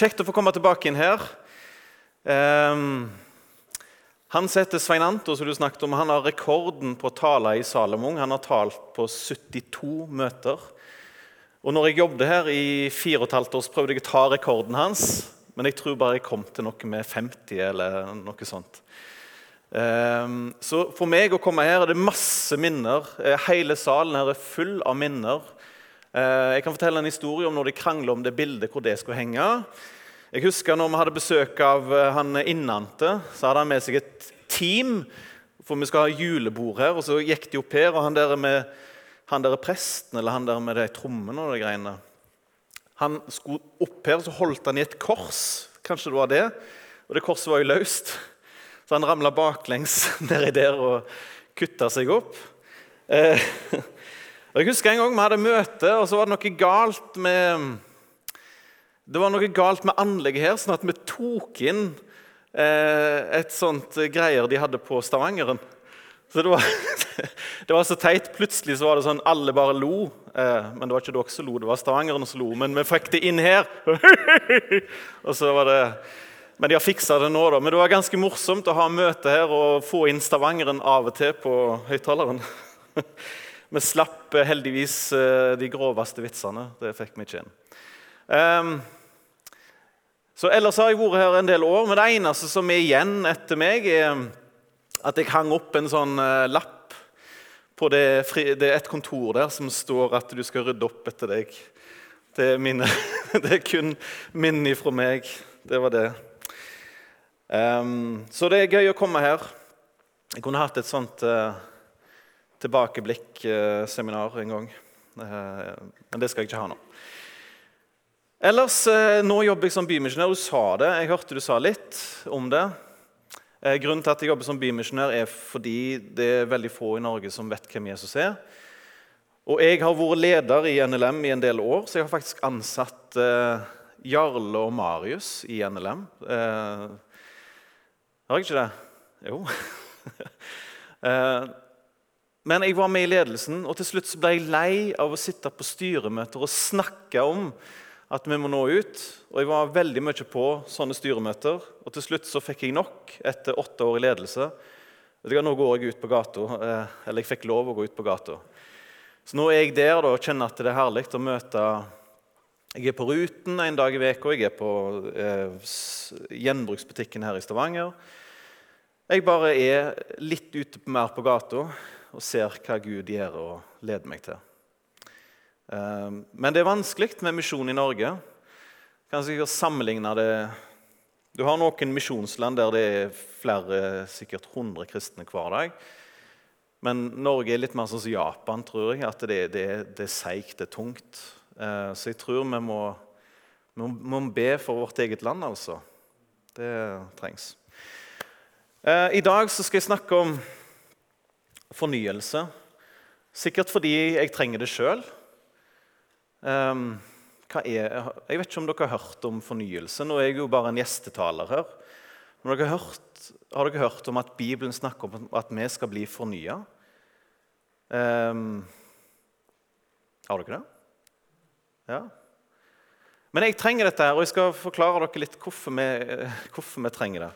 Kjekt å få komme tilbake inn her. Um, han heter Svein Anto, som du snakket om, han har rekorden på å tale i Salomon. Han har talt på 72 møter. Og når jeg jobbet her i fire og et halvt år, så prøvde jeg å ta rekorden hans. Men jeg tror bare jeg kom til noe med 50 eller noe sånt. Um, så for meg å komme her er det masse minner. Eh, hele salen her er full av minner. Uh, jeg kan fortelle en historie om når de krangla om det bildet, hvor det skulle henge. Jeg husker når vi hadde besøk av eh, han Innante, så hadde han med seg et team. For vi skal ha julebord her, og så gikk de opp her. Og han der med han der presten eller han der med de trommene og de greiene Han skulle opp her, og så holdt han i et kors. Kanskje det var det. Og det korset var jo løst. Så han ramla baklengs nedi der og kutta seg opp. Eh, Jeg husker en gang vi hadde møte, og så var det noe galt med det var noe galt med anlegget her, sånn at vi tok inn eh, et sånt greier de hadde på Stavangeren. Så det var, det var, så teit. Plutselig så var det sånn alle bare lo. Eh, men det var ikke dere som lo, det var stavangeren som lo. Men vi fikk det inn her. og så var det... Men de har fiksa det nå, da. Men det var ganske morsomt å ha møte her og få inn stavangeren av og til på høyttaleren. vi slapp eh, heldigvis eh, de groveste vitsene. Det fikk vi ikke inn. Um, så Ellers har jeg vært her en del år, men det eneste som er igjen etter meg, er at jeg hang opp en sånn lapp på det, det, et kontor der som står at du skal rydde opp etter deg. Det er, mine, det er kun minner fra meg. Det var det. Um, så det er gøy å komme her. Jeg kunne hatt et sånt uh, tilbakeblikk-seminar en gang. men det skal jeg ikke ha nå. Ellers, eh, Nå jobber jeg som bymisjonær. Du sa det. Jeg hørte du sa litt om det. Eh, grunnen til at jeg jobber som bymisjonær, er fordi det er veldig få i Norge som vet hvem Jesus er. Og jeg har vært leder i NLM i en del år, så jeg har faktisk ansatt eh, Jarle og Marius i NLM. Eh, har jeg ikke det? Jo. eh, men jeg var med i ledelsen, og til slutt ble jeg lei av å sitte på styremøter og snakke om at vi må nå ut. Og jeg var veldig mye på sånne styremøter. Og til slutt så fikk jeg nok etter åtte år i ledelse. Nå går jeg ut på gata, eh, eller jeg fikk lov å gå ut på gata. Så nå er jeg der da, og kjenner at det er herlig å møte Jeg er på Ruten en dag i uka, jeg er på eh, gjenbruksbutikken her i Stavanger. Jeg bare er litt ute mer på gata og ser hva Gud gjør og leder meg til. Ehm, men det er vanskelig med misjon i Norge. Kanskje jeg sammenligne det Du har noen misjonsland der det er flere, sikkert 100 kristne hver dag. Men Norge er litt mer sånn som Japan, tror jeg. At det, det, det er seigt, det er tungt. Ehm, så jeg tror vi må, vi må be for vårt eget land, altså. Det trengs. Ehm, I dag skal jeg snakke om fornyelse. Sikkert fordi jeg trenger det sjøl. Um, er, jeg vet ikke om dere har hørt om fornyelse. Nå er jeg jo bare en gjestetaler her. Men dere har, hørt, har dere hørt om at Bibelen snakker om at vi skal bli fornya? Um, har dere det? Ja. Men jeg trenger dette, her, og jeg skal forklare dere litt hvorfor vi, hvorfor vi trenger det.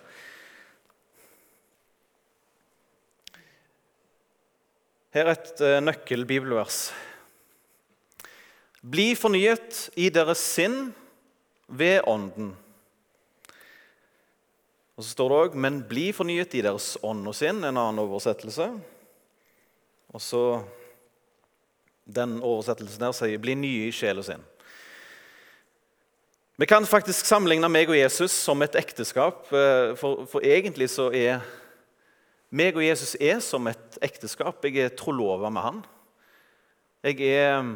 Her er et uh, nøkkelbibelvers. Bli fornyet i deres sinn ved Ånden. Og så står det òg 'men bli fornyet i deres ånd og sinn', en annen oversettelse. Og så Den oversettelsen der sier 'bli nye i sjel og sinn'. Vi kan faktisk sammenligne meg og Jesus som et ekteskap, eh, for, for egentlig så er meg og Jesus er som et ekteskap. Jeg er trolova med han. Jeg er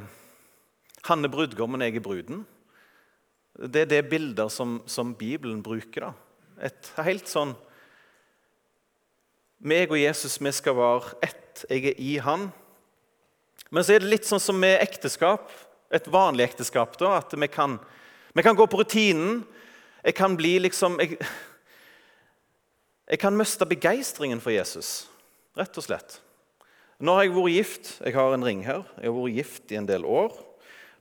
han er brudgommen, jeg er bruden. Det er det bilder som, som Bibelen bruker. da. Et helt sånn Meg og Jesus, vi skal være ett. Jeg er i Han. Men så er det litt sånn som med ekteskap, et vanlig ekteskap. da, At vi kan, vi kan gå på rutinen. Jeg kan bli liksom Jeg, jeg kan miste begeistringen for Jesus, rett og slett. Nå har jeg vært gift. Jeg har en ring her. Jeg har vært gift i en del år.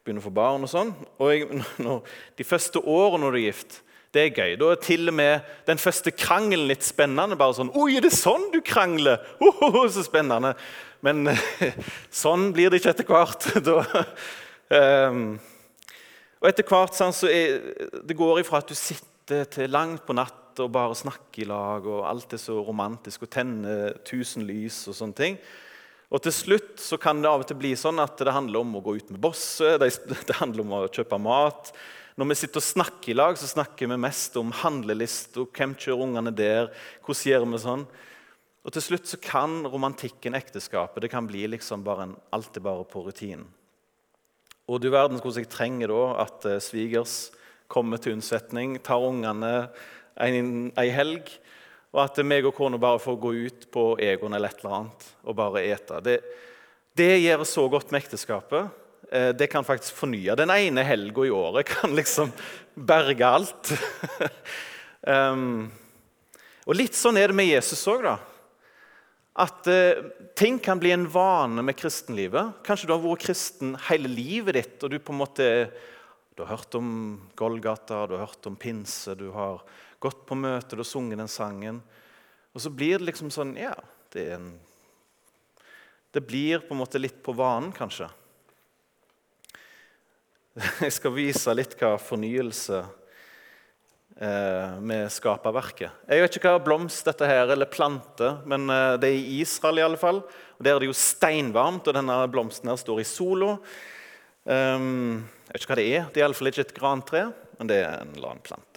begynner å få barn og sånn. Og jeg, når, de første årene når du er gift, det er gøy. Da er til og med den første krangelen litt spennende. bare sånn, 'Oi, er det sånn du krangler?' Oh, oh, oh, så spennende. Men sånn blir det ikke etter hvert. Da, um, og etter hvert sånn, så er, det går ifra at du sitter til langt på natt og bare snakke i lag, og alt er så romantisk, og tenne tusen lys og sånne ting. Og til slutt så kan det av og til bli sånn at det handler om å gå ut med bosset, det handler om å kjøpe mat. Når vi sitter og snakker i lag, så snakker vi mest om handleliste, hvem kjører ungene der, hvordan gjør vi sånn? Og til slutt så kan romantikken, ekteskapet, det kan bli liksom bare en, alt er bare på rutinen. Og du verden hvordan jeg trenger da at eh, svigers kommer til unnsetning, tar ungene en helg, og at meg og kona bare får gå ut på Egon eller et eller annet og bare ete. Det, det gjør så godt med ekteskapet. Eh, det kan faktisk fornye. Den ene helga i året kan liksom berge alt. um, og litt sånn er det med Jesus òg, da. At uh, ting kan bli en vane med kristenlivet. Kanskje du har vært kristen hele livet ditt, og du på en måte du har hørt om Golgata, du har hørt om pinse, du har gått på møter og sunget den sangen. Og så blir det liksom sånn Ja, det er en Det blir på en måte litt på vanen, kanskje. Jeg skal vise litt hva fornyelse eh, med skaperverket. Jeg vet ikke hva blomst dette her, eller plante, men eh, det er i Israel. i alle fall. Og Der er det jo steinvarmt, og denne blomsten her står i solo. Um, jeg vet ikke hva det er. Det er iallfall ikke et grantre, men det er en eller annen plante.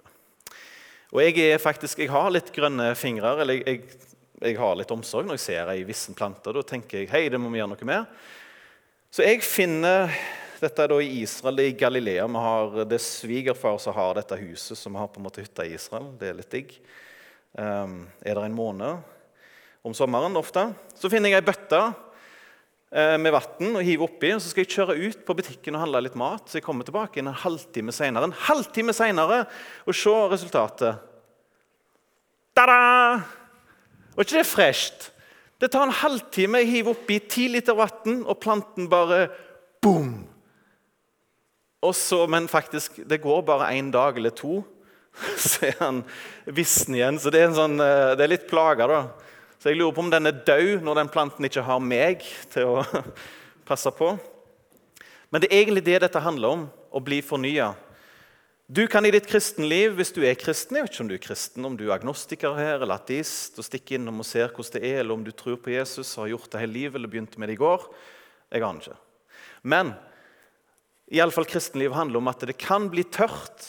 Og jeg, er faktisk, jeg har litt grønne fingre, eller jeg, jeg, jeg, har litt omsorg når jeg ser ei vissen plante. Da tenker jeg hei, det må vi gjøre noe med. Så jeg finner dette er da i Israel, i Galilea. Vi har, det er svigerfar som har dette huset, som har på en måte hytta i Israel. Det er litt digg. Um, er det en måned om sommeren ofte. Så finner jeg ei bøtte med vann og hive oppi. og Så skal jeg kjøre ut på butikken og handle litt mat. Så jeg kommer tilbake en halvtime senere. En halvtime senere og se resultatet. Ta-da! Og ikke det fresht? Det tar en halvtime, jeg hiver oppi ti liter vann, og planten bare boom! Og Så, men faktisk, det går bare én dag eller to, så er han vissen igjen. Så det er, sånn, eh, det er litt plaga, da. Så jeg lurer på om den er død når den planten ikke har meg til å passe på. Men det er egentlig det dette handler om, å bli fornya. Du kan i ditt kristenliv, hvis du er kristen, jeg vet ikke om du er kristen, om du er agnostiker her, eller ateist, og stikker innom og ser hvordan det er, eller om du tror på Jesus og har gjort det hele livet, eller begynte med det i går. Jeg aner ikke. Men i alle fall kristenliv handler om at det kan bli tørt.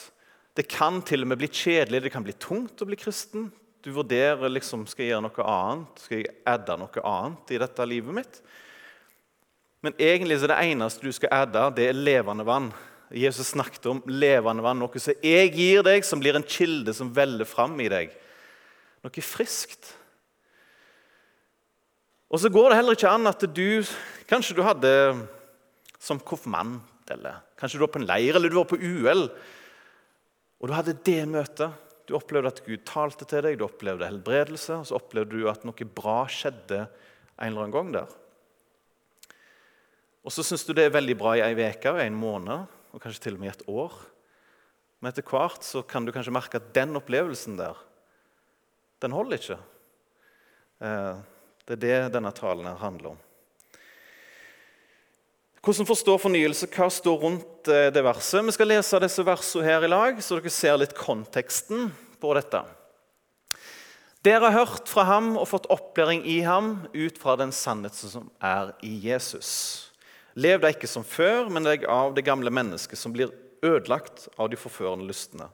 Det kan til og med bli kjedelig, det kan bli tungt å bli kristen. Du vurderer liksom, skal jeg gjøre noe annet, skal jeg adde noe annet i dette livet mitt. Men egentlig er det eneste du skal adde, det er levende vann. Jesus snakket om levende vann, noe som jeg gir deg, som blir en kilde som veller fram i deg. Noe friskt. Og så går det heller ikke an at du Kanskje du hadde som konfirmant eller kanskje du var på en leir eller du var på UL. Og du hadde det møtet. Du opplevde at Gud talte til deg, du opplevde helbredelse, og så opplevde du at noe bra skjedde en eller annen gang der. Og så syns du det er veldig bra i ei uke, en måned og kanskje til og med i et år. Men etter hvert så kan du kanskje merke at den opplevelsen der, den holder ikke. Eh, det er det denne talen her handler om. Hvordan forstår fornyelse? Hva står rundt eh, det verset? Vi skal lese disse versene her i lag, så dere ser litt konteksten på dette. Dere har hørt fra ham og fått opplæring i ham ut fra den sannheten som er i Jesus. Lev deg ikke som før, men legg av det gamle mennesket som blir ødelagt av de forførende lystne.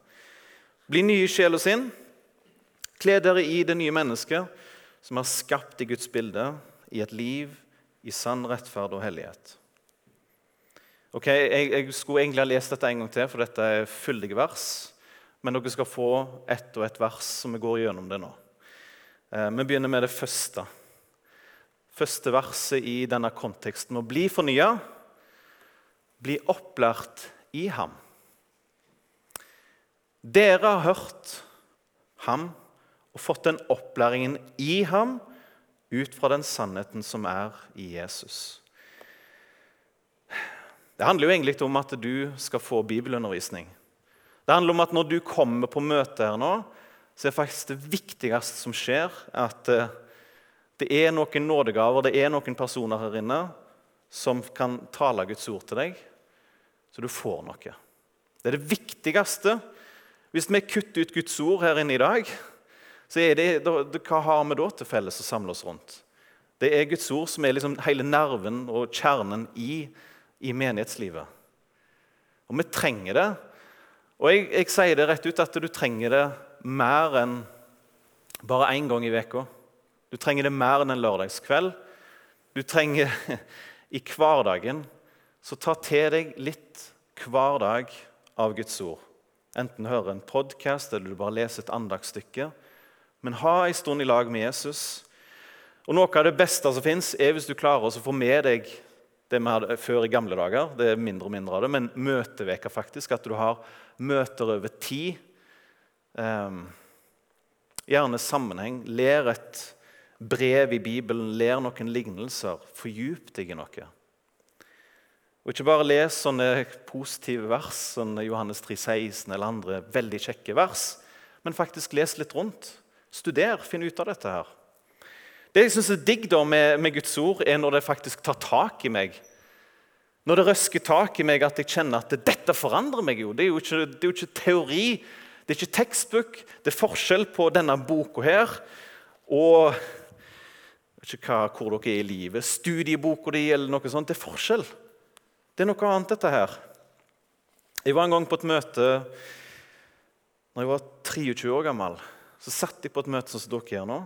Bli nye i sjela sin. Kle dere i det nye mennesket som er skapt i Guds bilde, i et liv i sann rettferd og hellighet. Ok, jeg, jeg, skulle egentlig ha lest dette en gang til, for dette er fyldige vers. Men dere skal få ett og ett vers som vi går gjennom det nå. Eh, vi begynner med det første. Første verset i denne konteksten. Å bli fornya, bli opplært i ham. Dere har hørt ham og fått den opplæringen i ham ut fra den sannheten som er i Jesus. Det handler jo egentlig om at du skal få bibelundervisning. Det handler om at når du kommer på møte her nå, så er faktisk det viktigste som skjer, at eh, det er noen nådegaver, det er noen personer her inne som kan tale Guds ord til deg, så du får noe. Det er det viktigste. Hvis vi kutter ut Guds ord her inne i dag, så er det, hva har vi da til felles å samle oss rundt? Det er Guds ord som er liksom hele nerven og kjernen i, i menighetslivet. Og vi trenger det. Og jeg, jeg, sier det rett ut at du trenger det mer enn bare én gang i veka. Du trenger det mer enn en lørdagskveld. Du trenger i hverdagen. Så ta til deg litt hver dag av Guds ord. Enten høre en podkast eller du bare leser et andagsstykke. Men ha en stund i lag med Jesus. Og Noe av det beste som fins, er hvis du klarer å få med deg det vi hadde før i gamle dager. Det er mindre og mindre av det, men møteveka faktisk. At du har møter over tid. Eh, gjerne sammenheng. Ler et brev i Bibelen, ler noen lignelser. Fordyp deg i noe. Og Ikke bare les sånne positive vers, som Johannes 3, 16 eller andre veldig kjekke vers, men faktisk les litt rundt. Studer, finn ut av dette her. Det jeg synes er digg da med, med, Guds ord, er når det faktisk tar tak i meg. Når det røsker tak i meg at jeg kjenner at dette forandrer meg. jo. Det er jo ikke, det er jo ikke teori, det er ikke tekstbok. Det er forskjell på denne boka her og jeg vet ikke hva, hvor dere er i livet, studieboka di eller noe sånt. Det er forskjell. Det er noe annet, dette her. Jeg var en gang på et møte når jeg var 23 år gammel. Så satt jeg på et møte som dere gjør nå.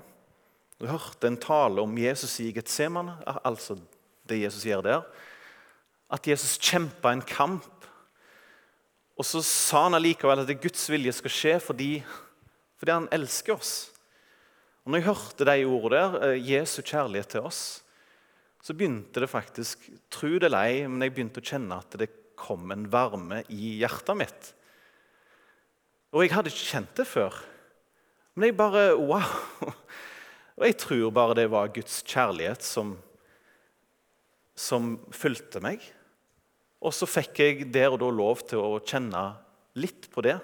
Du hørte en tale om Jesus i Getsemane, altså det Jesus gjør der. At Jesus kjempa en kamp. Og så sa han allikevel at det Guds vilje skal skje fordi, fordi han elsker oss. Og når jeg hørte de ordene der, eh, Jesu kjærlighet til oss, så begynte det faktisk Tro det eller ei, men jeg begynte å kjenne at det kom en varme i hjertet mitt. Og jeg hadde ikke kjent det før. Men jeg bare Wow! Og jeg tror bare det var Guds kjærlighet som, som fulgte meg. Og så fikk jeg der og da lov til å kjenne litt på det.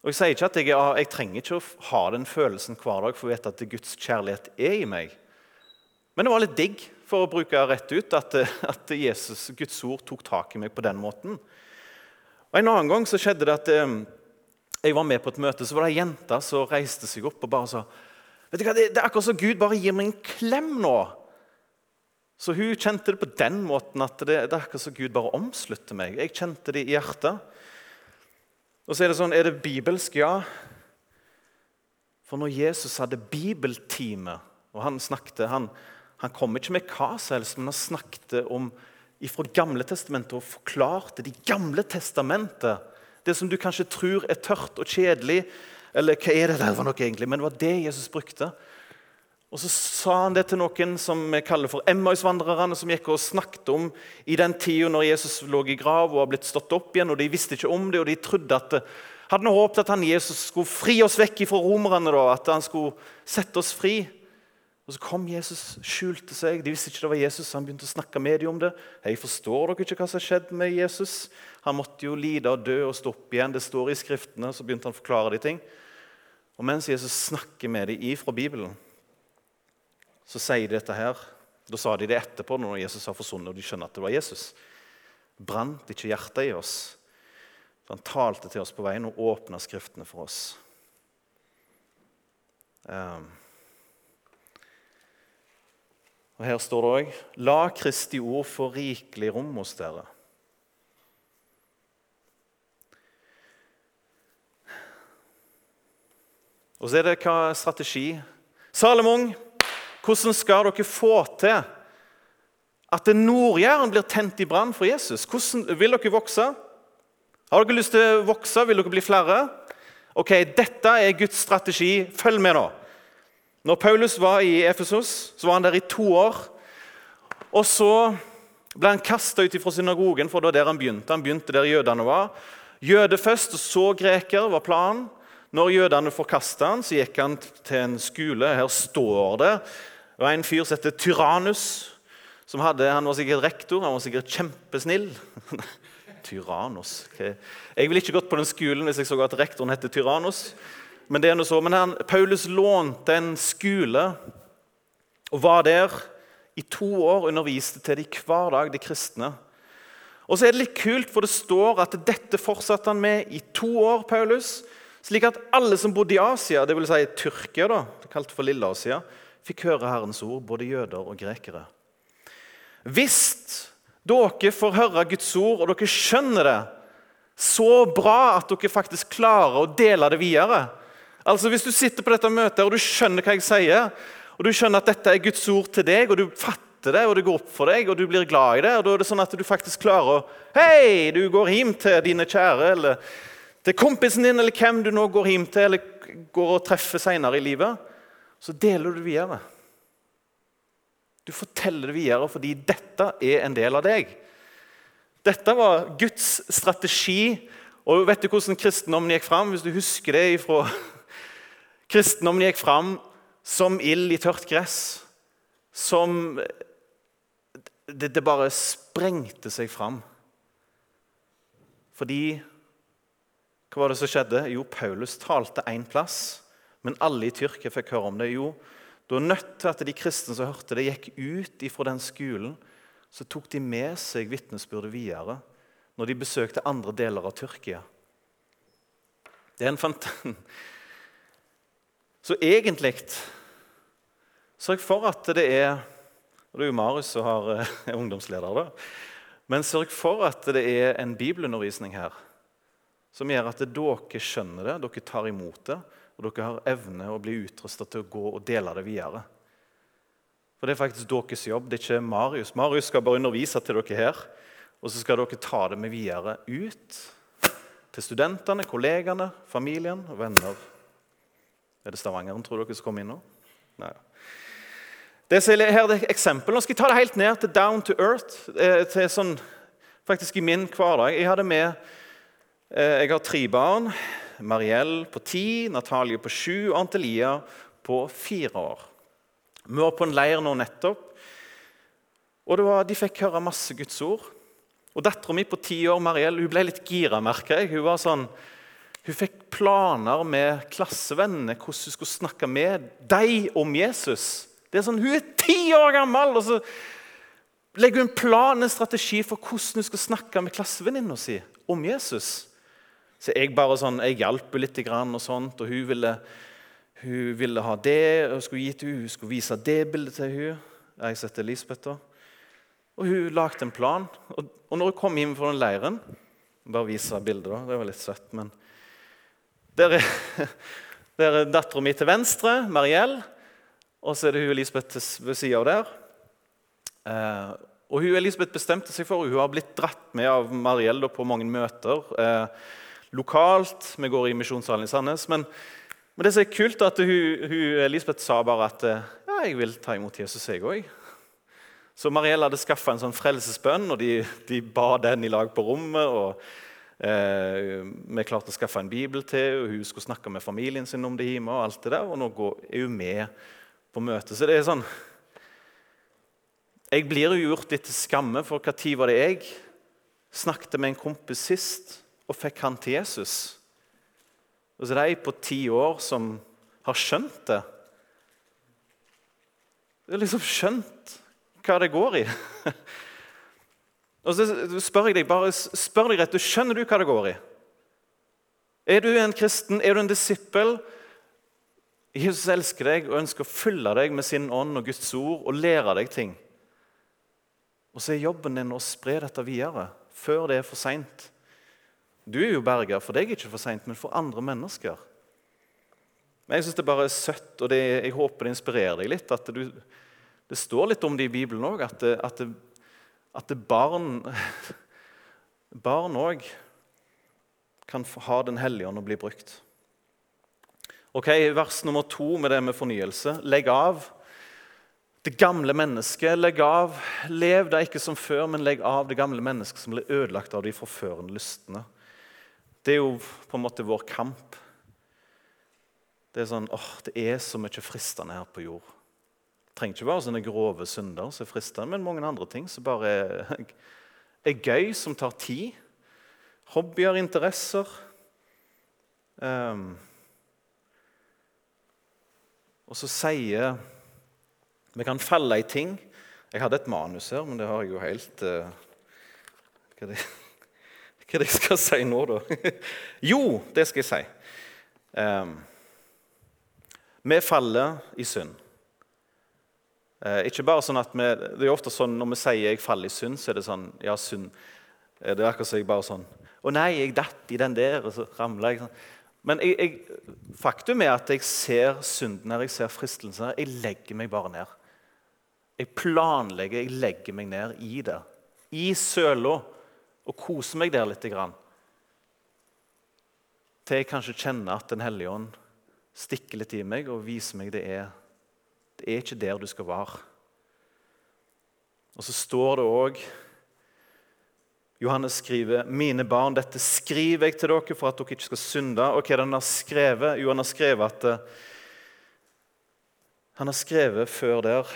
Og Jeg sier ikke at jeg, jeg trenger ikke å ha den følelsen hver dag for å vite at Guds kjærlighet er i meg. Men det var litt digg, for å bruke rett ut, at, at Jesus, Guds ord tok tak i meg på den måten. Og En annen gang så skjedde det at eh, jeg var med på et møte, så var det ei jente som reiste seg opp og bare sa Vet du hva, det, er akkurat som Gud bare gir meg en klem nå. Så hun kjente det på den måten at det, det er akkurat som Gud bare omslutter meg. Jeg kjente det i hjertet. Og så er det sånn Er det bibelsk? Ja. For når Jesus hadde bibeltime, og han snakket Han, han kom ikke med hva som helst, men han snakket om fra Gamle testamentet og forklarte De gamle testamentet. Det som du kanskje tror er tørt og kjedelig, eller hva er det der for noe egentlig? Men det var det Jesus brukte. Og Så sa han det til noen som vi kaller for Emmausvandrerne, som gikk og snakket om i den tida når Jesus lå i grav og har blitt stått opp igjen. og De visste ikke om det, og de trodde at hadde håpet at han Jesus skulle fri oss vekk fra romerne. da, At han skulle sette oss fri. Og Så kom Jesus, skjulte seg. De visste ikke det var Jesus, han begynte å snakke med dem om det. Hei, Forstår dere ikke hva som har skjedd med Jesus? Han måtte jo lide og dø og stå opp igjen. Det står i Skriftene. Så begynte han å forklare de ting. Og mens Jesus snakker med dem ifra Bibelen, så sier de dette her. Da sa de det etterpå, når Jesus har forsvunnet og de skjønner at det var Jesus. Brant ikke hjertet i oss? For han talte til oss på veien og åpna Skriftene for oss. Um. Og Her står det òg La Kristi ord få rikelig rom hos dere. Og så er det hva strategi. Salomon, hvordan skal dere få til at Nord-Jæren blir tent i brann for Jesus? Hvordan Vil dere vokse? Har dere lyst til å vokse? Vil dere bli flere? Ok, Dette er Guds strategi. Følg med nå. Når Paulus var i Efesos, så var han der i to år. Og så ble han kasta ut fra synagogen, for det var der han begynte. Han begynte der jødene var. Jøde først, og så greker, var planen. Når jødene forkasta han, så gikk han til en skole. Her står det det var en fyr som heter Tyrannus, som hadde, Han var sikkert rektor, han var sikkert kjempesnill. Tyrannos. Okay. Jeg ville ikke gått på den skolen hvis jeg så at rektoren het Tyrannos. Men det er noe så. Men han, Paulus lånte en skole og var der i to år og underviste til de hver dag, de kristne. Og så er det litt kult, for det står at dette fortsatte han med i to år. Paulus, Slik at alle som bodde i Asia, dvs. Si Tyrkia, da, kalt for Lille-Asia, fikk høre Herrens ord, både jøder og grekere. Hvis dere får høre Guds ord, og dere skjønner det så bra at dere faktisk klarer å dele det videre Altså Hvis du sitter på dette møtet og du skjønner hva jeg sier, og du skjønner at dette er Guds ord til deg, og du fatter det, og det går opp for deg, og du blir glad i det, og da er det sånn at du faktisk klarer å Hei, du går hjem til dine kjære, eller til kompisen din, eller hvem du nå går hjem til eller går og treffer senere i livet, så deler du videre. Du forteller det videre fordi dette er en del av deg. Dette var Guds strategi. Og vet du hvordan kristendommen gikk fram? Hvis du husker det ifra Kristendommen gikk fram som ild i tørt gress. Som det, det bare sprengte seg fram. Fordi Hva var det som skjedde? Jo, Paulus talte én plass, men alle i Tyrkia fikk høre om det. Jo, da nødt til at de kristne som hørte det, gikk ut ifra den skolen, så tok de med seg vitnesbyrdet videre når de besøkte andre deler av Tyrkia. Det er en fant Så egentlig sørg for at det er og Det er jo Marius som er eh, ungdomsleder. da. Men sørg for at det er en bibelundervisning her som gjør at dere skjønner det, dere tar imot det, og dere har evne å bli utrusta til å gå og dele det videre. For Det er faktisk deres jobb, det er ikke Marius. Marius skal bare undervise til dere her. Og så skal dere ta det med videre ut til studentene, kollegaene, familien og venner. Er det Stavangeren tror dere som kommer inn nå? Nei. Det er her er et eksempel. Nå skal jeg ta det helt ned til down to earth. Eh, til sånn, faktisk i min hverdag. Jeg hadde med Jeg har tre barn. Mariell på ti, Natalie på sju og Antelia på fire år. Vi var på en leir nå nettopp, og var, de fikk høre masse Guds ord. Og Dattera mi på ti år Mariell, hun ble litt gira, merker jeg. Hun, var sånn, hun fikk planer med klassevennene hvordan hun skulle snakke med dem om Jesus. Det er sånn, Hun er ti år gammel, og så legger hun en plan, en strategi for hvordan hun skal snakke med klassevenninna si om Jesus. Så jeg bare sånn, jeg hjalp henne litt, og sånt, og hun ville, hun ville ha det. og skulle gi til Hun skulle vise det bildet til hun. Jeg setter Elisabeth. Og hun lagde en plan. Og, og når hun kom hjem fra den leiren Bare vise bildet, da. Det var litt søtt, men Der er, der er dattera mi til venstre, Mariell. Og så er det hun Elisabeth ved sida av der. Eh, og hun Elisabeth bestemte seg for, Hun har blitt dratt med av Mariell på mange møter eh, lokalt. Vi går i Misjonssalen i Sandnes. Men, men, det som er kult, er at hun, hun, Elisabeth sa bare at eh, ja, jeg vil ta imot Jesus, jeg òg. Så Mariell hadde skaffa en sånn frelsesbønn, og de, de, ba den i lag på rommet. og eh, Vi klarte å skaffe en bibel til og hun skulle snakke med familien sin om det hjemme. Og alt det der, og nå går, er hun med på møtet. Så det er sånn Jeg blir jo gjort litt til skamme, for når var det jeg snakket med en kompis sist og fikk han til Jesus? Og så er det ei på ti år som har skjønt det. Det er liksom skjønt hva det går i. Og så spør jeg deg bare, spør deg rett, du Skjønner du hva det går i? Er du en kristen? Er du en disippel? Jesus elsker deg og ønsker å fylle deg med sin ånd og Guds ord og lære deg ting. Og så er jobben din å spre dette videre før det er for seint. Du er jo berga, for deg ikke for seint, men for andre mennesker. Men jeg syns det bare er søtt, og det, jeg håper det inspirerer deg litt. at du, Det står litt om det i Bibelen òg, at, at, at, barn Barn òg kan ha Den hellige ånd og bli brukt. Ok, Vers nummer to med det med fornyelse. Legg av det gamle mennesket. Legg av. Lev da ikke som før, men legg av det gamle mennesket som ble ødelagt av de forførende lystne. Det er jo på en måte vår kamp. Det er sånn åh, det er så mye fristende her på jord. Det trenger ikke være sånne grove synder som er fristende, men mange andre ting som bare er, er gøy, som tar tid. Hobbyer, interesser. Um, og så sier Vi kan falle i ting. Jeg hadde et manus her, men det har jeg jo helt uh, hva, det, hva er det jeg skal si nå, da? jo, det skal jeg si. Um, vi faller i synd. Uh, ikke bare sånn at vi, det er ofte sånn Når vi sier 'jeg faller i synd', så er det sånn ja, synd. Eh, det er akkurat som jeg bare sånn 'Å nei, jeg datt i den der', og så ramla jeg. sånn. Men jeg, jeg, faktum er at jeg ser synden her, jeg ser fristelsen her. Jeg legger meg bare ned. Jeg planlegger, jeg legger meg ned i det. I søla. Og kose meg der litt. Til jeg kanskje kjenner at Den hellige ånd stikker litt i meg og viser meg det er, det er ikke der du skal være. Og så står det òg Johannes skriver, 'Mine barn, dette skriver jeg til dere for at dere ikke skal synde.' Og hva er det han har skrevet? Jo, han har skrevet at eh, Han har skrevet før der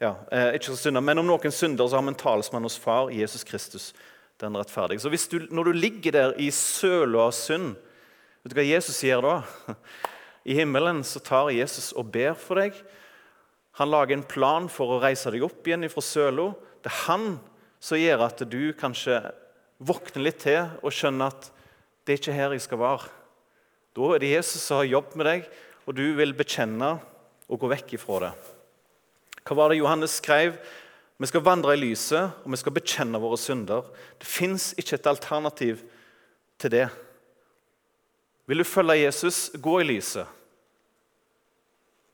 ja, eh, ikke skal synde, Men om noen synder, så har vi en talsmann hos Far, Jesus Kristus, den rettferdige. Så du, når du ligger der i søla av synd, vet du hva Jesus sier da? I himmelen så tar Jesus og ber for deg. Han lager en plan for å reise deg opp igjen fra søla. Det er han som gjør at du kanskje våkner litt til og skjønner at det er ikke her jeg skal være. Da er det Jesus som har jobbet med deg, og du vil bekjenne og gå vekk ifra det. Hva var det Johannes skrev? Vi skal vandre i lyset, og vi skal bekjenne våre synder. Det fins ikke et alternativ til det. Vil du følge Jesus, gå i lyset.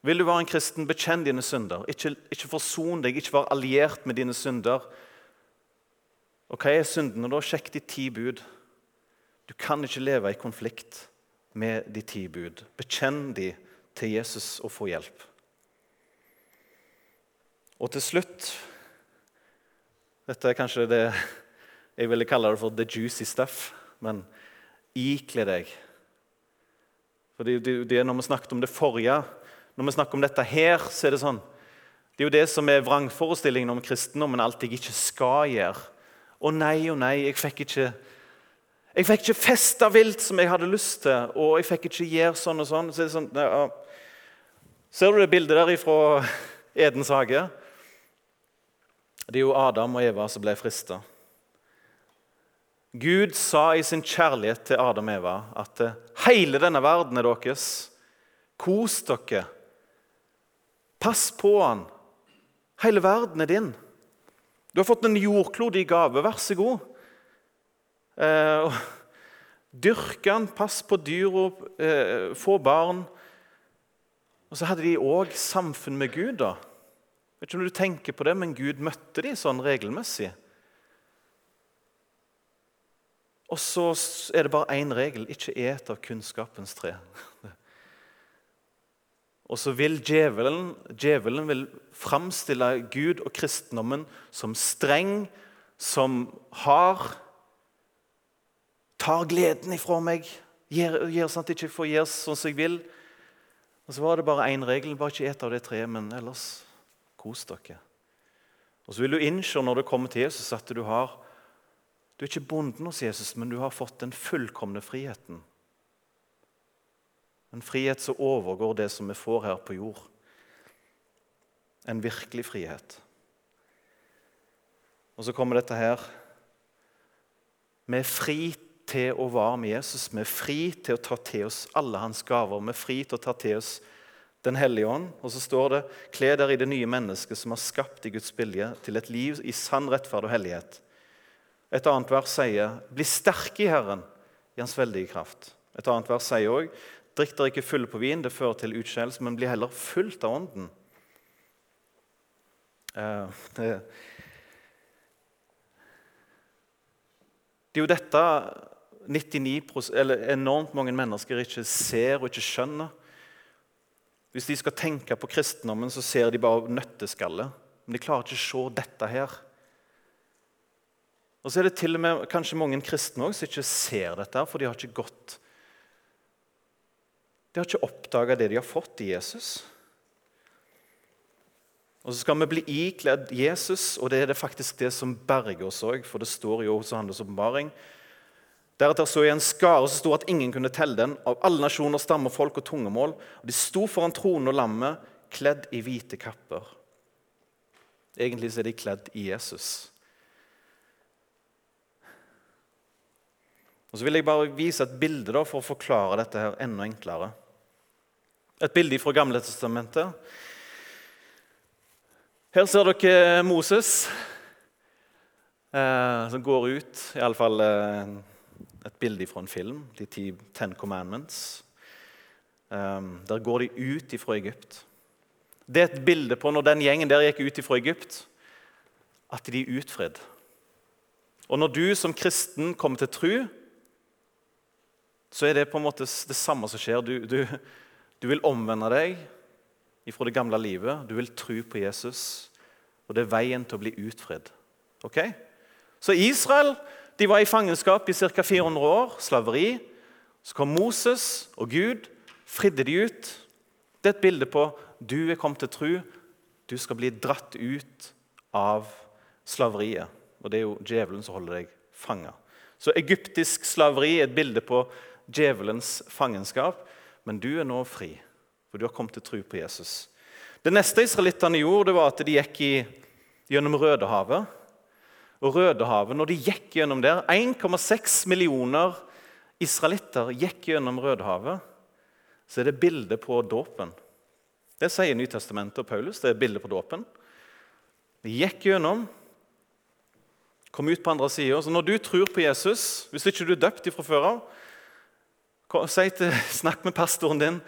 Vil du være en kristen, bekjenn dine synder. Ikke, ikke forson deg, ikke vær alliert med dine synder. Og hva er syndene, da? Sjekk de ti bud. Du kan ikke leve i konflikt med de ti bud. Bekjenn de til Jesus og få hjelp. Og til slutt Dette er kanskje det jeg ville kalle det for the juicy stuff. Men ikle deg. For det, det, det Når vi snakket om det forrige når vi snakker om dette her, så er det sånn Det er jo det som er vrangforestillingen om kristendommen, alt jeg ikke skal gjøre. Å nei, å nei, jeg fikk ikke jeg fikk ikke festa vilt som jeg hadde lyst til, og jeg fikk ikke gjøre sånn og sånn. Så sånn ja. Ser du det bildet der fra Edens hage? Det er jo Adam og Eva som ble frista. Gud sa i sin kjærlighet til Adam og Eva at hele denne verden er deres. Kos dere. Pass på han. Hele verden er din. Du har fått en jordklode i gave. Vær så god. Eh, dyrk han, pass på dyra, eh, få barn. Og så hadde de òg samfunn med Gud. da. Vet ikke om du tenker på det, men Gud møtte de sånn regelmessig. Og så er det bare én regel ikke et av kunnskapens tre. Og så vil djevelen, djevelen vil framstille Gud og kristendommen som streng, som hard. Tar gleden ifra meg, gjør, gjør sånn at jeg ikke får gjøre sånn som jeg vil. Og Så var det bare én regel, bare ikke et av de tre, men ellers kos dere. Og Så vil du innse når du kommer til Jesus, at du har du er ikke bonden hos Jesus, men du har fått den fullkomne friheten. En frihet som overgår det som vi får her på jord. En virkelig frihet. Og så kommer dette her. Vi er fri til å være med Jesus. Vi er fri til å ta til oss alle hans gaver. Vi er fri til å ta til oss Den hellige ånd. Og så står det Kle dere i det nye mennesket som har skapt i Guds vilje, til et liv i sann rettferd og hellighet. Et annet vers sier Bli sterke i Herren, i Hans veldige kraft. Et annet vers sier òg Drikk dere ikke fulle på vin, det fører til utskeielse, men bli heller fullt av Ånden. Uh, det, det, er jo dette 99 eller enormt mange mennesker ikke ser og ikke skjønner. Hvis de skal tenke på kristendommen, så ser de bare nøtteskalle. Men de klarer ikke å se dette her. Og så er det til og med kanskje mange kristne også som ikke ser dette, for de har ikke gått de har ikke oppdaga det de har fått i Jesus. Og så skal vi bli ikledd Jesus, og det er det faktisk det som berger oss òg. For det står jo hos Johannes' åpenbaring Deretter så jeg en skare som sto at ingen kunne telle den, av alle nasjoner, stammer, folk og tungemål. Og De sto foran tronen og lammet, kledd i hvite kapper. Egentlig så er de kledd i Jesus. Og Så vil jeg bare vise et bilde da, for å forklare dette her enda enklere. Et bilde fra Gamle testamentet. Her ser dere Moses eh, som går ut. Iallfall eh, et bilde fra en film, de ti Ten Commandments. Eh, der går de ut ifra Egypt. Det er et bilde på når den gjengen der gikk ut ifra Egypt, at de er utfridd. Og når du som kristen kommer til tru, så er det på en måte det samme som skjer. Du, du, du vil omvende deg ifra det gamle livet. Du vil tro på Jesus, og det er veien til å bli utfridd. Okay? Så Israel de var i fangenskap i ca. 400 år, slaveri. Så kom Moses og Gud, fridde de ut. Det er et bilde på du er kommet til tro. Du skal bli dratt ut av slaveriet. Og det er jo djevelen som holder deg fanga. Så egyptisk slaveri er et bilde på djevelens fangenskap. Men du er nå fri, for du har kommet til tro på Jesus. Det neste israelittene gjorde, det var at de gikk i, gjennom Rødehavet. Og Rødehavet, når de gikk gjennom der 1,6 millioner israelitter gikk gjennom Rødehavet. Så er det bilde på dåpen. Det sier Nytestamentet og Paulus. Det er bilde på dåpen. De gikk gjennom, kom ut på andre sida. Så når du tror på Jesus, hvis ikke du er døpt ifra før av, snakk med pastoren din.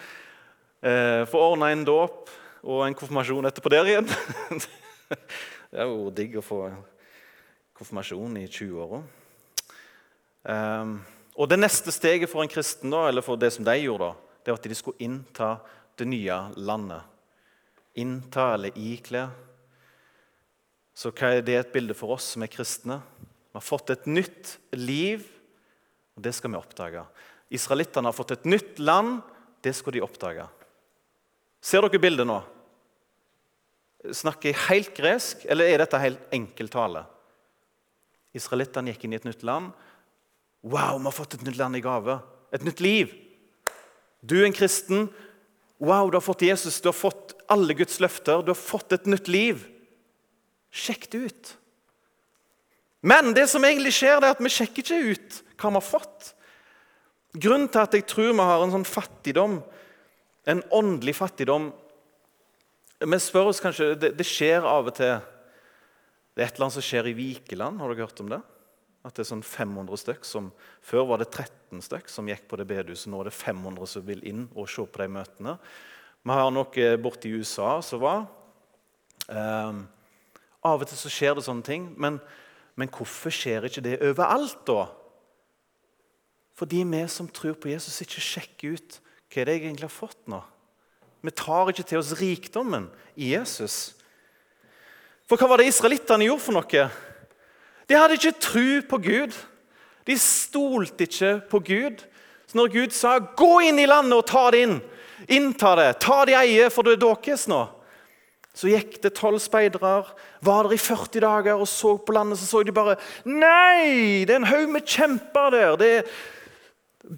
Eh, få ordna en dåp og en konfirmasjon etterpå der igjen. det er jo digg å få konfirmasjon i 20-åra. Um, og Det neste steget for en kristen, da, eller for det som de gjorde, da, det var at de skulle innta det nye landet. Innta eller ikle. Så hva er det et bilde for oss som er kristne? Vi har fått et nytt liv, og det skal vi oppdage. Israelittene har fått et nytt land. Det skal de oppdage. Ser dere bildet nå? Snakker jeg helt gresk, eller er dette helt enkel tale? Israelittene gikk inn i et nytt land. Wow, vi har fått et nytt land i gave. Et nytt liv. Du er en kristen. Wow, du har fått Jesus, du har fått alle Guds løfter. Du har fått et nytt liv. Sjekk det ut. Men det som egentlig skjer, det er at vi sjekker ikke ut hva vi har fått. Grunnen til at jeg tror vi har en sånn fattigdom, en åndelig fattigdom Vi spør oss kanskje, det, det skjer av og til det er et eller annet som skjer i Vikeland. Har dere hørt om det? At det er sånn 500 stykk som, Før var det 13 stykk som gikk på det bedehuset. Nå er det 500 som vil inn og se på de møtene. Vi har noe borte i USA som var. Um, av og til så skjer det sånne ting. Men, men hvorfor skjer ikke det overalt, da? Fordi vi som tror på Jesus, ikke sjekker ut hva er jeg egentlig har fått nå. Vi tar ikke til oss rikdommen i Jesus. For hva var det israelittene gjorde for noe? De hadde ikke tro på Gud. De stolte ikke på Gud. Så når Gud sa 'gå inn i landet og ta det inn', innta det, ta det i eie, for det er deres nå, så gikk det tolv speidere, var der i 40 dager og så på landet. Så så de bare Nei! Det er en haug med kjemper der. Det er,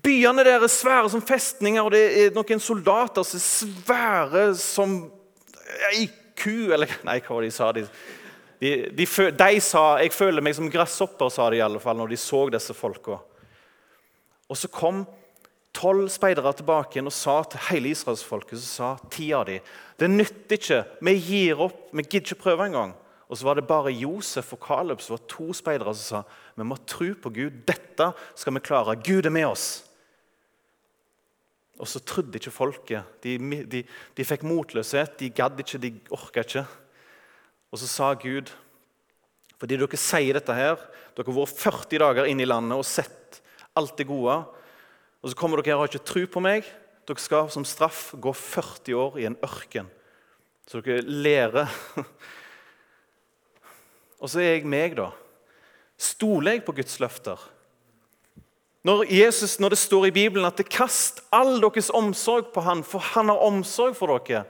byene der er svære som festninger, og det er noen soldater som er svære som ei ku Eller nei, hva de sa? De, de, de, de, sa 'Jeg føler meg som gresshopper', sa de i alle fall når de så disse folka. Og så kom tolv speidere tilbake igjen og sa til hele israelsfolket sa ti av dem, 'Det nytter ikke. Vi gir opp. Vi gidder ikke prøve engang.' Og så var det bare Josef og Caleb som var to speidere som sa vi må tro på Gud. Dette skal vi klare. Gud er med oss. Og så trodde ikke folket. De, de, de fikk motløshet. De gadd ikke, de orka ikke. Og så sa Gud, fordi dere sier dette her Dere har vært 40 dager inn i landet og sett alt det gode. Og så kommer dere her og har ikke tro på meg. Dere skal som straff gå 40 år i en ørken. Så dere lærer. og så er jeg meg, da. Stoler jeg på Guds løfter? Når, Jesus, når det står i Bibelen at 'kast all deres omsorg på han, for han har omsorg for dere',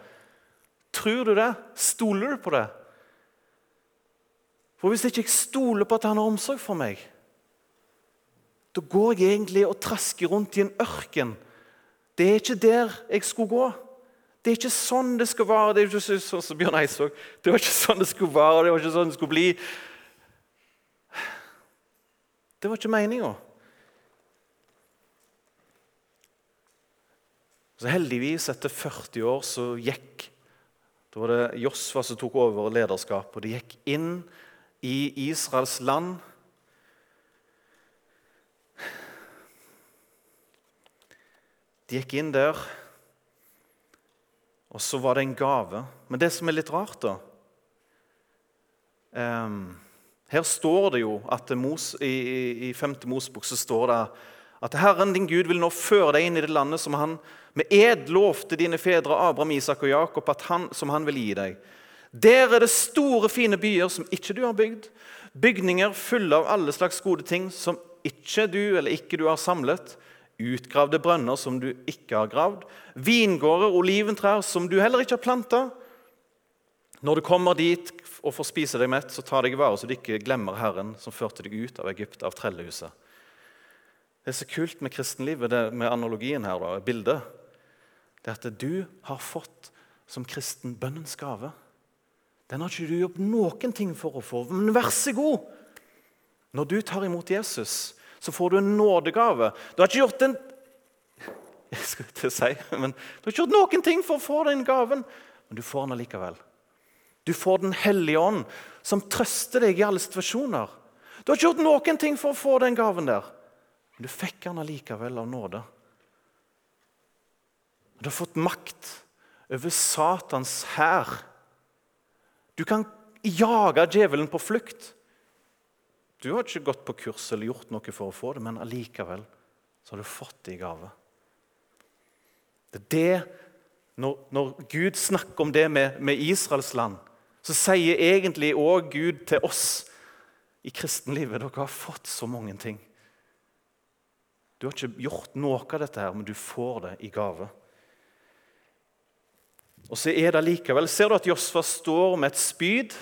Tror du det? Stoler du på det? For hvis ikke jeg stoler på at han har omsorg for meg, da går jeg egentlig og trasker rundt i en ørken. Det er ikke der jeg skulle gå. Det er ikke sånn det skal være. Det er ikke sånn som Bjørn Eidsvåg. Det var ikke sånn det skulle være, det var ikke sånn det skulle bli. Det var ikke meninga. Så heldigvis, etter 40 år, så gikk Da var det Josfa som tok over lederskapet, og de gikk inn i Israels land. De gikk inn der, og så var det en gave. Men det som er litt rart, da um, Her står det jo at Mos, i, i 5. Mosebok så står det at Herren din Gud vil nå føre deg inn i det landet som han med ed lovte dine fedre Abraham, Isak og Jakob at han, som han vil gi deg. Der er det store, fine byer som ikke du har bygd. Bygninger fulle av alle slags gode ting som ikke du eller ikke du har samlet utgravde brønner som du ikke har gravd, vingårder, oliventrær som du heller ikke har planta. Når du kommer dit og får spise deg mett, så ta deg i vare så du ikke glemmer Herren som førte deg ut av Egypt, av trellehuset. Det er så kult med kristenlivet, det med analogien her, da, bildet. Det at du har fått som kristen bønnens gave. Den har ikke du gjort noen ting for å få, men vær så god! Når du tar imot Jesus, så får du en nådegave. Du har ikke gjort en jeg skal ikke si, men du har ikke gjort noen ting for å få den gaven, men du får den allikevel. Du får Den hellige ånd, som trøster deg i alle situasjoner. Du har ikke gjort noen ting for å få den gaven der, men du fikk han allikevel av nåde. Du har fått makt over Satans hær. Du kan jage djevelen på flukt. Du har ikke gått på kurs eller gjort noe for å få det, men allikevel så har du fått det i gave. Det er det, når, når Gud snakker om det med, med Israels land, så sier egentlig òg Gud til oss i kristenlivet dere har fått så mange ting. Du har ikke gjort noe av dette, her, men du får det i gave. Og så er det likevel, Ser du at Josfa står med et spyd?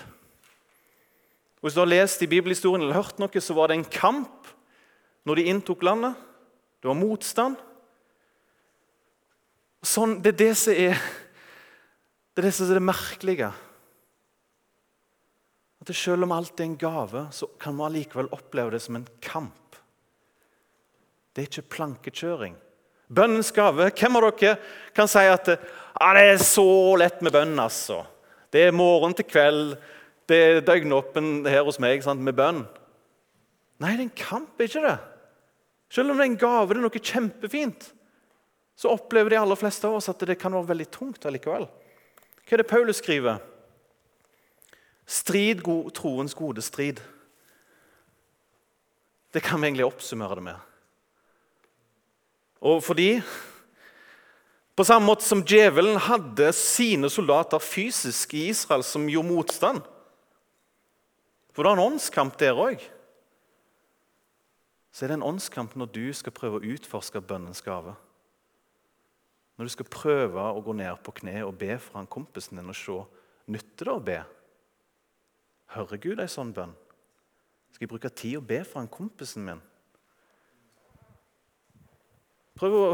Hvis du har lest i bibelhistorien eller hørt noe, så var det en kamp når de inntok landet. Det var motstand. Sånn, det er det som er det er det som er det merkelige. At Selv om alt er en gave, så kan man allikevel oppleve det som en kamp. Det er ikke plankekjøring. Bønnens gave Hvem av dere kan si at ah, det er så lett med bønn? altså? Det er morgen til kveld, det er døgnåpen her hos meg sant, med bønn. Nei, det er en kamp, ikke det? Selv om det er en gave, det er noe kjempefint, så opplever de aller fleste av oss at det kan være veldig tungt allikevel. Hva er det Paulus skriver? Strid troens gode strid. Det kan vi egentlig oppsummere det med. Og fordi På samme måte som djevelen hadde sine soldater fysisk i Israel som gjorde motstand, for det er en åndskamp der òg. Så er det en åndskamp når du skal prøve å utforske bønnens gave. Når du skal prøve å gå ned på kne og be for han kompisen din og se nytter det å be. Hører Gud ei sånn bønn? Skal jeg bruke tid å be for han kompisen min? Prøv å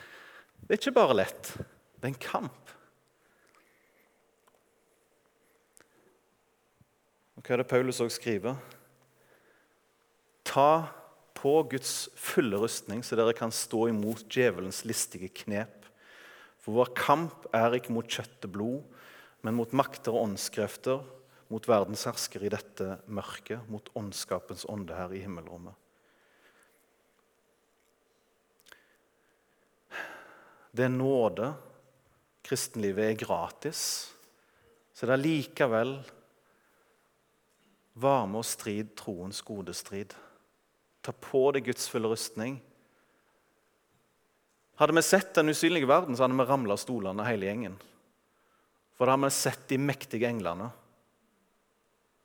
Det er ikke bare lett. Det er en kamp. Og hva er det Paulus òg skriver? Ta på Guds fulle rustning, så dere kan stå imot djevelens listige knep. For vår kamp er ikke mot kjøtt og blod, men mot makter og åndskrefter, mot verdens hersker i dette mørket, mot åndskapens ånde her i himmelrommet. Det er nåde. Kristenlivet er gratis. Så det er likevel varme og strid troens gode strid. Ta på deg Guds fulle rustning. Hadde vi sett den usynlige verden, så hadde vi ramla av stolene hele gjengen. For da hadde vi sett de mektige englene.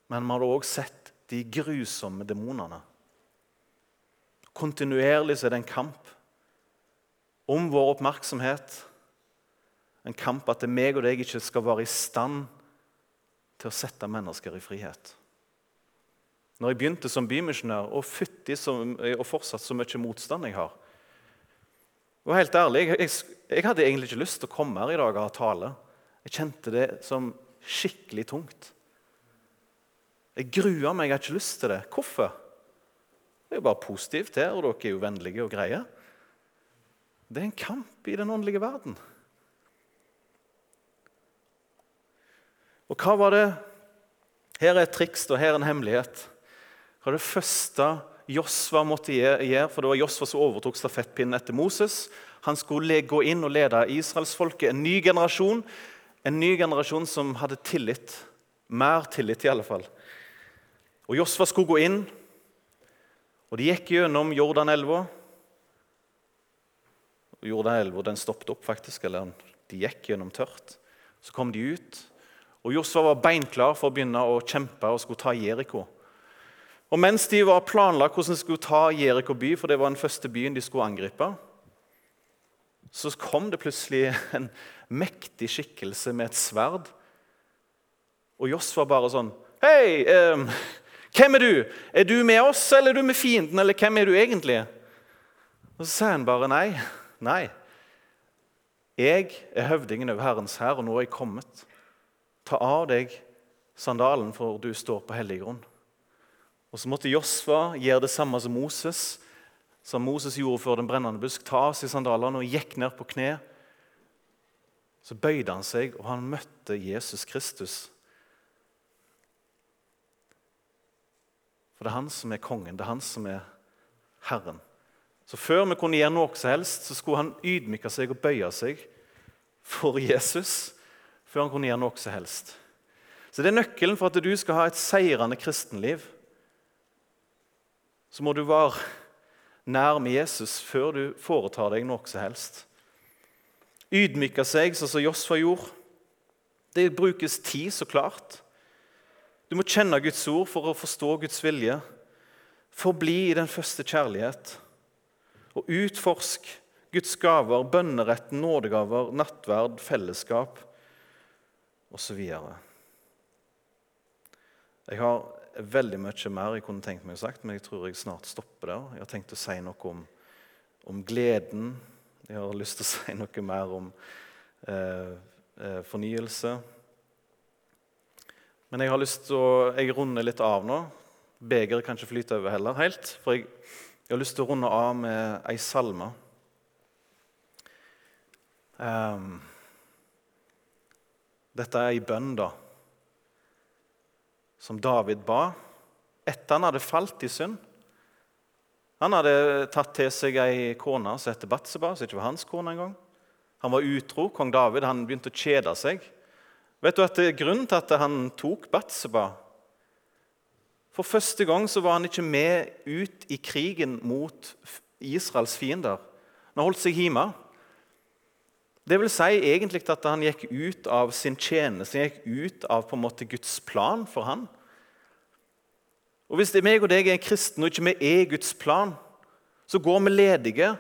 Men vi hadde òg sett de grusomme demonene. Kontinuerlig så er det en kamp om vår oppmerksomhet. En kamp at det meg og deg ikke skal være i stand til å sette mennesker i frihet. Når jeg begynte som bymisjonær, og og fortsatt så mye motstand jeg har. Og helt ærlig, jeg, jeg, hadde egentlig ikke lyst til å komme her i dag og ha tale. Jeg kjente det som skikkelig tungt. Jeg gruer meg, jeg har ikke lyst til det. Hvorfor? Det er jo bare positivt her, og dere er jo vennlige og greie. Det er en kamp i den åndelige verden. Og hva var det Her er et triks, og her er en hemmelighet. Hva det første Josva måtte gjøre? For det var Josva som overtok stafettpinnen etter Moses. Han skulle gå inn og lede israelsfolket, en ny generasjon. En ny generasjon som hadde tillit. Mer tillit, i alle fall. Og Josva skulle gå inn, og de gikk gjennom Jordanelva. Jordanelva den stoppet opp, faktisk. Eller de gikk gjennom tørt. Så kom de ut, og Josfa var beinklar for å begynne å kjempe og skulle ta Jeriko. Og Mens de var planlagt hvordan de skulle ta Jeriko by, for det var den første byen de skulle angripe, så kom det plutselig en mektig skikkelse med et sverd. Og Josva bare sånn Hei, eh, hvem er du? Er du med oss, eller er du med fienden, eller hvem er du egentlig? Og Så sier han bare nei. Nei. Jeg er høvdingen over Herrens hær, og nå er jeg kommet. Ta av deg sandalen, for du står på hellig grunn. Og Så måtte Josfa gjøre det samme som Moses, som Moses gjorde før den brennende busk. Ta av seg sandalene og gikk ned på kne. Så bøyde han seg, og han møtte Jesus Kristus. For det er han som er kongen, det er han som er Herren. Så Før vi kunne gjøre noe som helst, så skulle han ydmyke seg og bøye seg for Jesus før han kunne gjøre noe som helst. Så det er nøkkelen for at du skal ha et seirende kristenliv. Så må du være nær med Jesus før du foretar deg noe som helst. Ydmyke seg, sånn som Josfa gjorde. Det brukes tid, så klart. Du må kjenne Guds ord for å forstå Guds vilje. Forbli i den første kjærlighet. Og utforsk Guds gaver, bønneretten, nådegaver, nattverd, fellesskap osv. Jeg har veldig mye mer jeg kunne tenkt meg å sagt, men jeg tror jeg snart stopper der. Jeg har tenkt å si noe om, om gleden. Jeg har lyst til å si noe mer om eh, eh, fornyelse. Men jeg har lyst til å Jeg runder litt av nå. Begeret kan ikke flyte over heller helt. For jeg, jeg har lyst til å runde av med ei salme. Um, dette er ei bønn da, som David ba etter han hadde falt i synd. Han hadde tatt til seg ei kone som heter Batseba, som ikke var hans kone engang. Han var utro. Kong David han begynte å kjede seg. Vet du at det er Grunnen til at han tok Batseba For første gang så var han ikke med ut i krigen mot Israels fiender. Han holdt seg hjemme. Det vil si egentlig at han gikk ut av sin tjeneste, han gikk ut av på en måte Guds plan for han. Og Hvis det er meg og deg er kristne og ikke vi er Guds plan, så går vi ledige.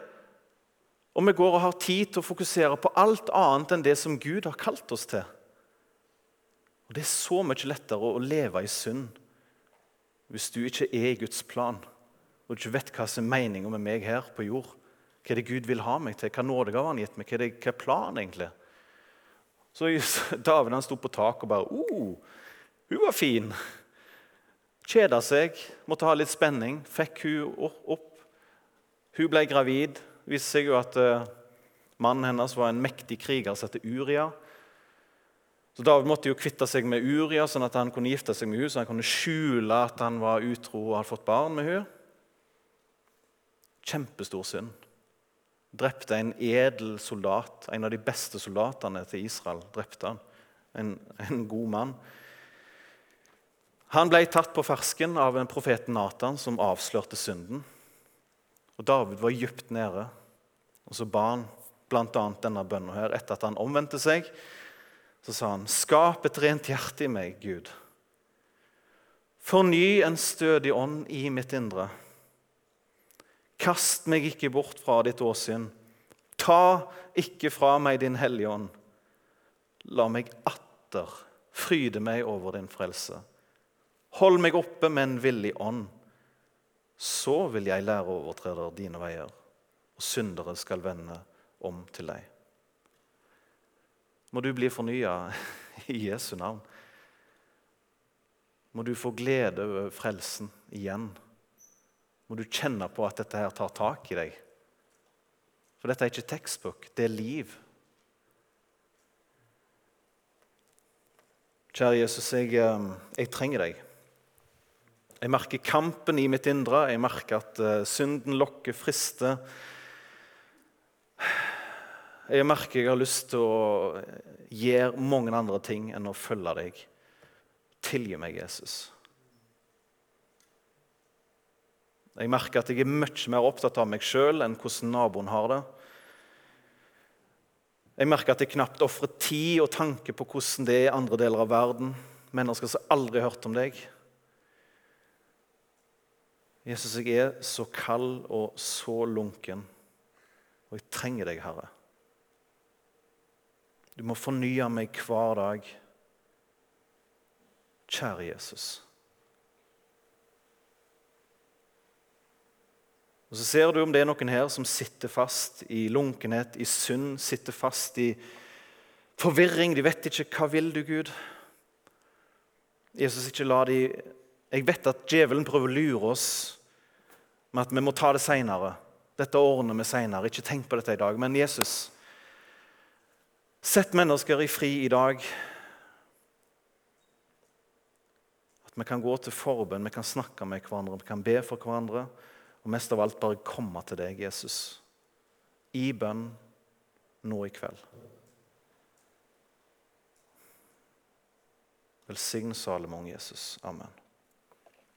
Og vi går og har tid til å fokusere på alt annet enn det som Gud har kalt oss til. Og Det er så mye lettere å leve i synd hvis du ikke er i Guds plan, og ikke vet hva som er meninga med meg her på jord. Hva er det Gud vil ha meg til? Hva nådegave han gitt meg? Hva er, det, hva er planen egentlig? Så David han sto på taket og bare oh, Hun var fin. Kjeda seg, måtte ha litt spenning. Fikk hun opp. Hun ble gravid. Det viste seg jo at uh, mannen hennes var en mektig kriger som het Uria. Så David måtte jo kvitte seg med Uria, sånn at han kunne gifte seg med henne, så han kunne skjule at han var utro og hadde fått barn med henne. Kjempestor synd drepte en edel soldat, en av de beste soldatene til Israel. drepte han. En, en god mann. Han ble tatt på fersken av en profeten Natan som avslørte synden. Og David var dypt nede, og så ba han bl.a. denne bønnen her. Etter at han omvendte seg, så sa han, 'Skap et rent hjerte i meg, Gud.' Forny en stødig ånd i mitt indre. Kast meg ikke bort fra ditt åsyn. Ta ikke fra meg din Hellige Ånd. La meg atter fryde meg over din frelse. Hold meg oppe med en villig ånd. Så vil jeg lære overtreder dine veier, og syndere skal vende om til deg. Må du bli fornya i Jesu navn. Må du få glede over frelsen igjen. Må du kjenne på at dette her tar tak i deg. For dette er ikke tekstbok, det er liv. Kjære Jesus, jeg, eh, jeg, trenger deg. Jeg merker kampen i mitt indre. Jeg merker at uh, synden lokker, frister. Jeg merker jeg har lyst til å gjøre mange andre ting enn å følge deg. Tilgi meg, Jesus. Jeg merker at jeg er mye mer opptatt av meg sjøl enn hvordan naboen har det. Jeg merker at jeg knapt ofrer tid og tanke på hvordan det er i andre deler av verden. Mennesker som aldri har hørt om deg. Jesus, jeg er så kald og så lunken, og jeg trenger deg, Herre. Du må fornye meg hver dag. Kjære Jesus. Og Så ser du om det er noen her som sitter fast i lunkenhet, i synd, sitter fast i forvirring. De vet ikke hva vil du, Gud. Jesus, ikke la de Jeg vet at djevelen prøver å lure oss med at vi må ta det seinere. Dette ordner vi seinere. Ikke tenk på dette i dag. Men Jesus, sett mennesker i fri i dag. At vi kan gå til forbønn, vi kan snakke med hverandre, vi kan be for hverandre. Og mest av alt bare komme til deg, Jesus, i bønn nå i kveld. Velsign Salomon, Jesus. Amen.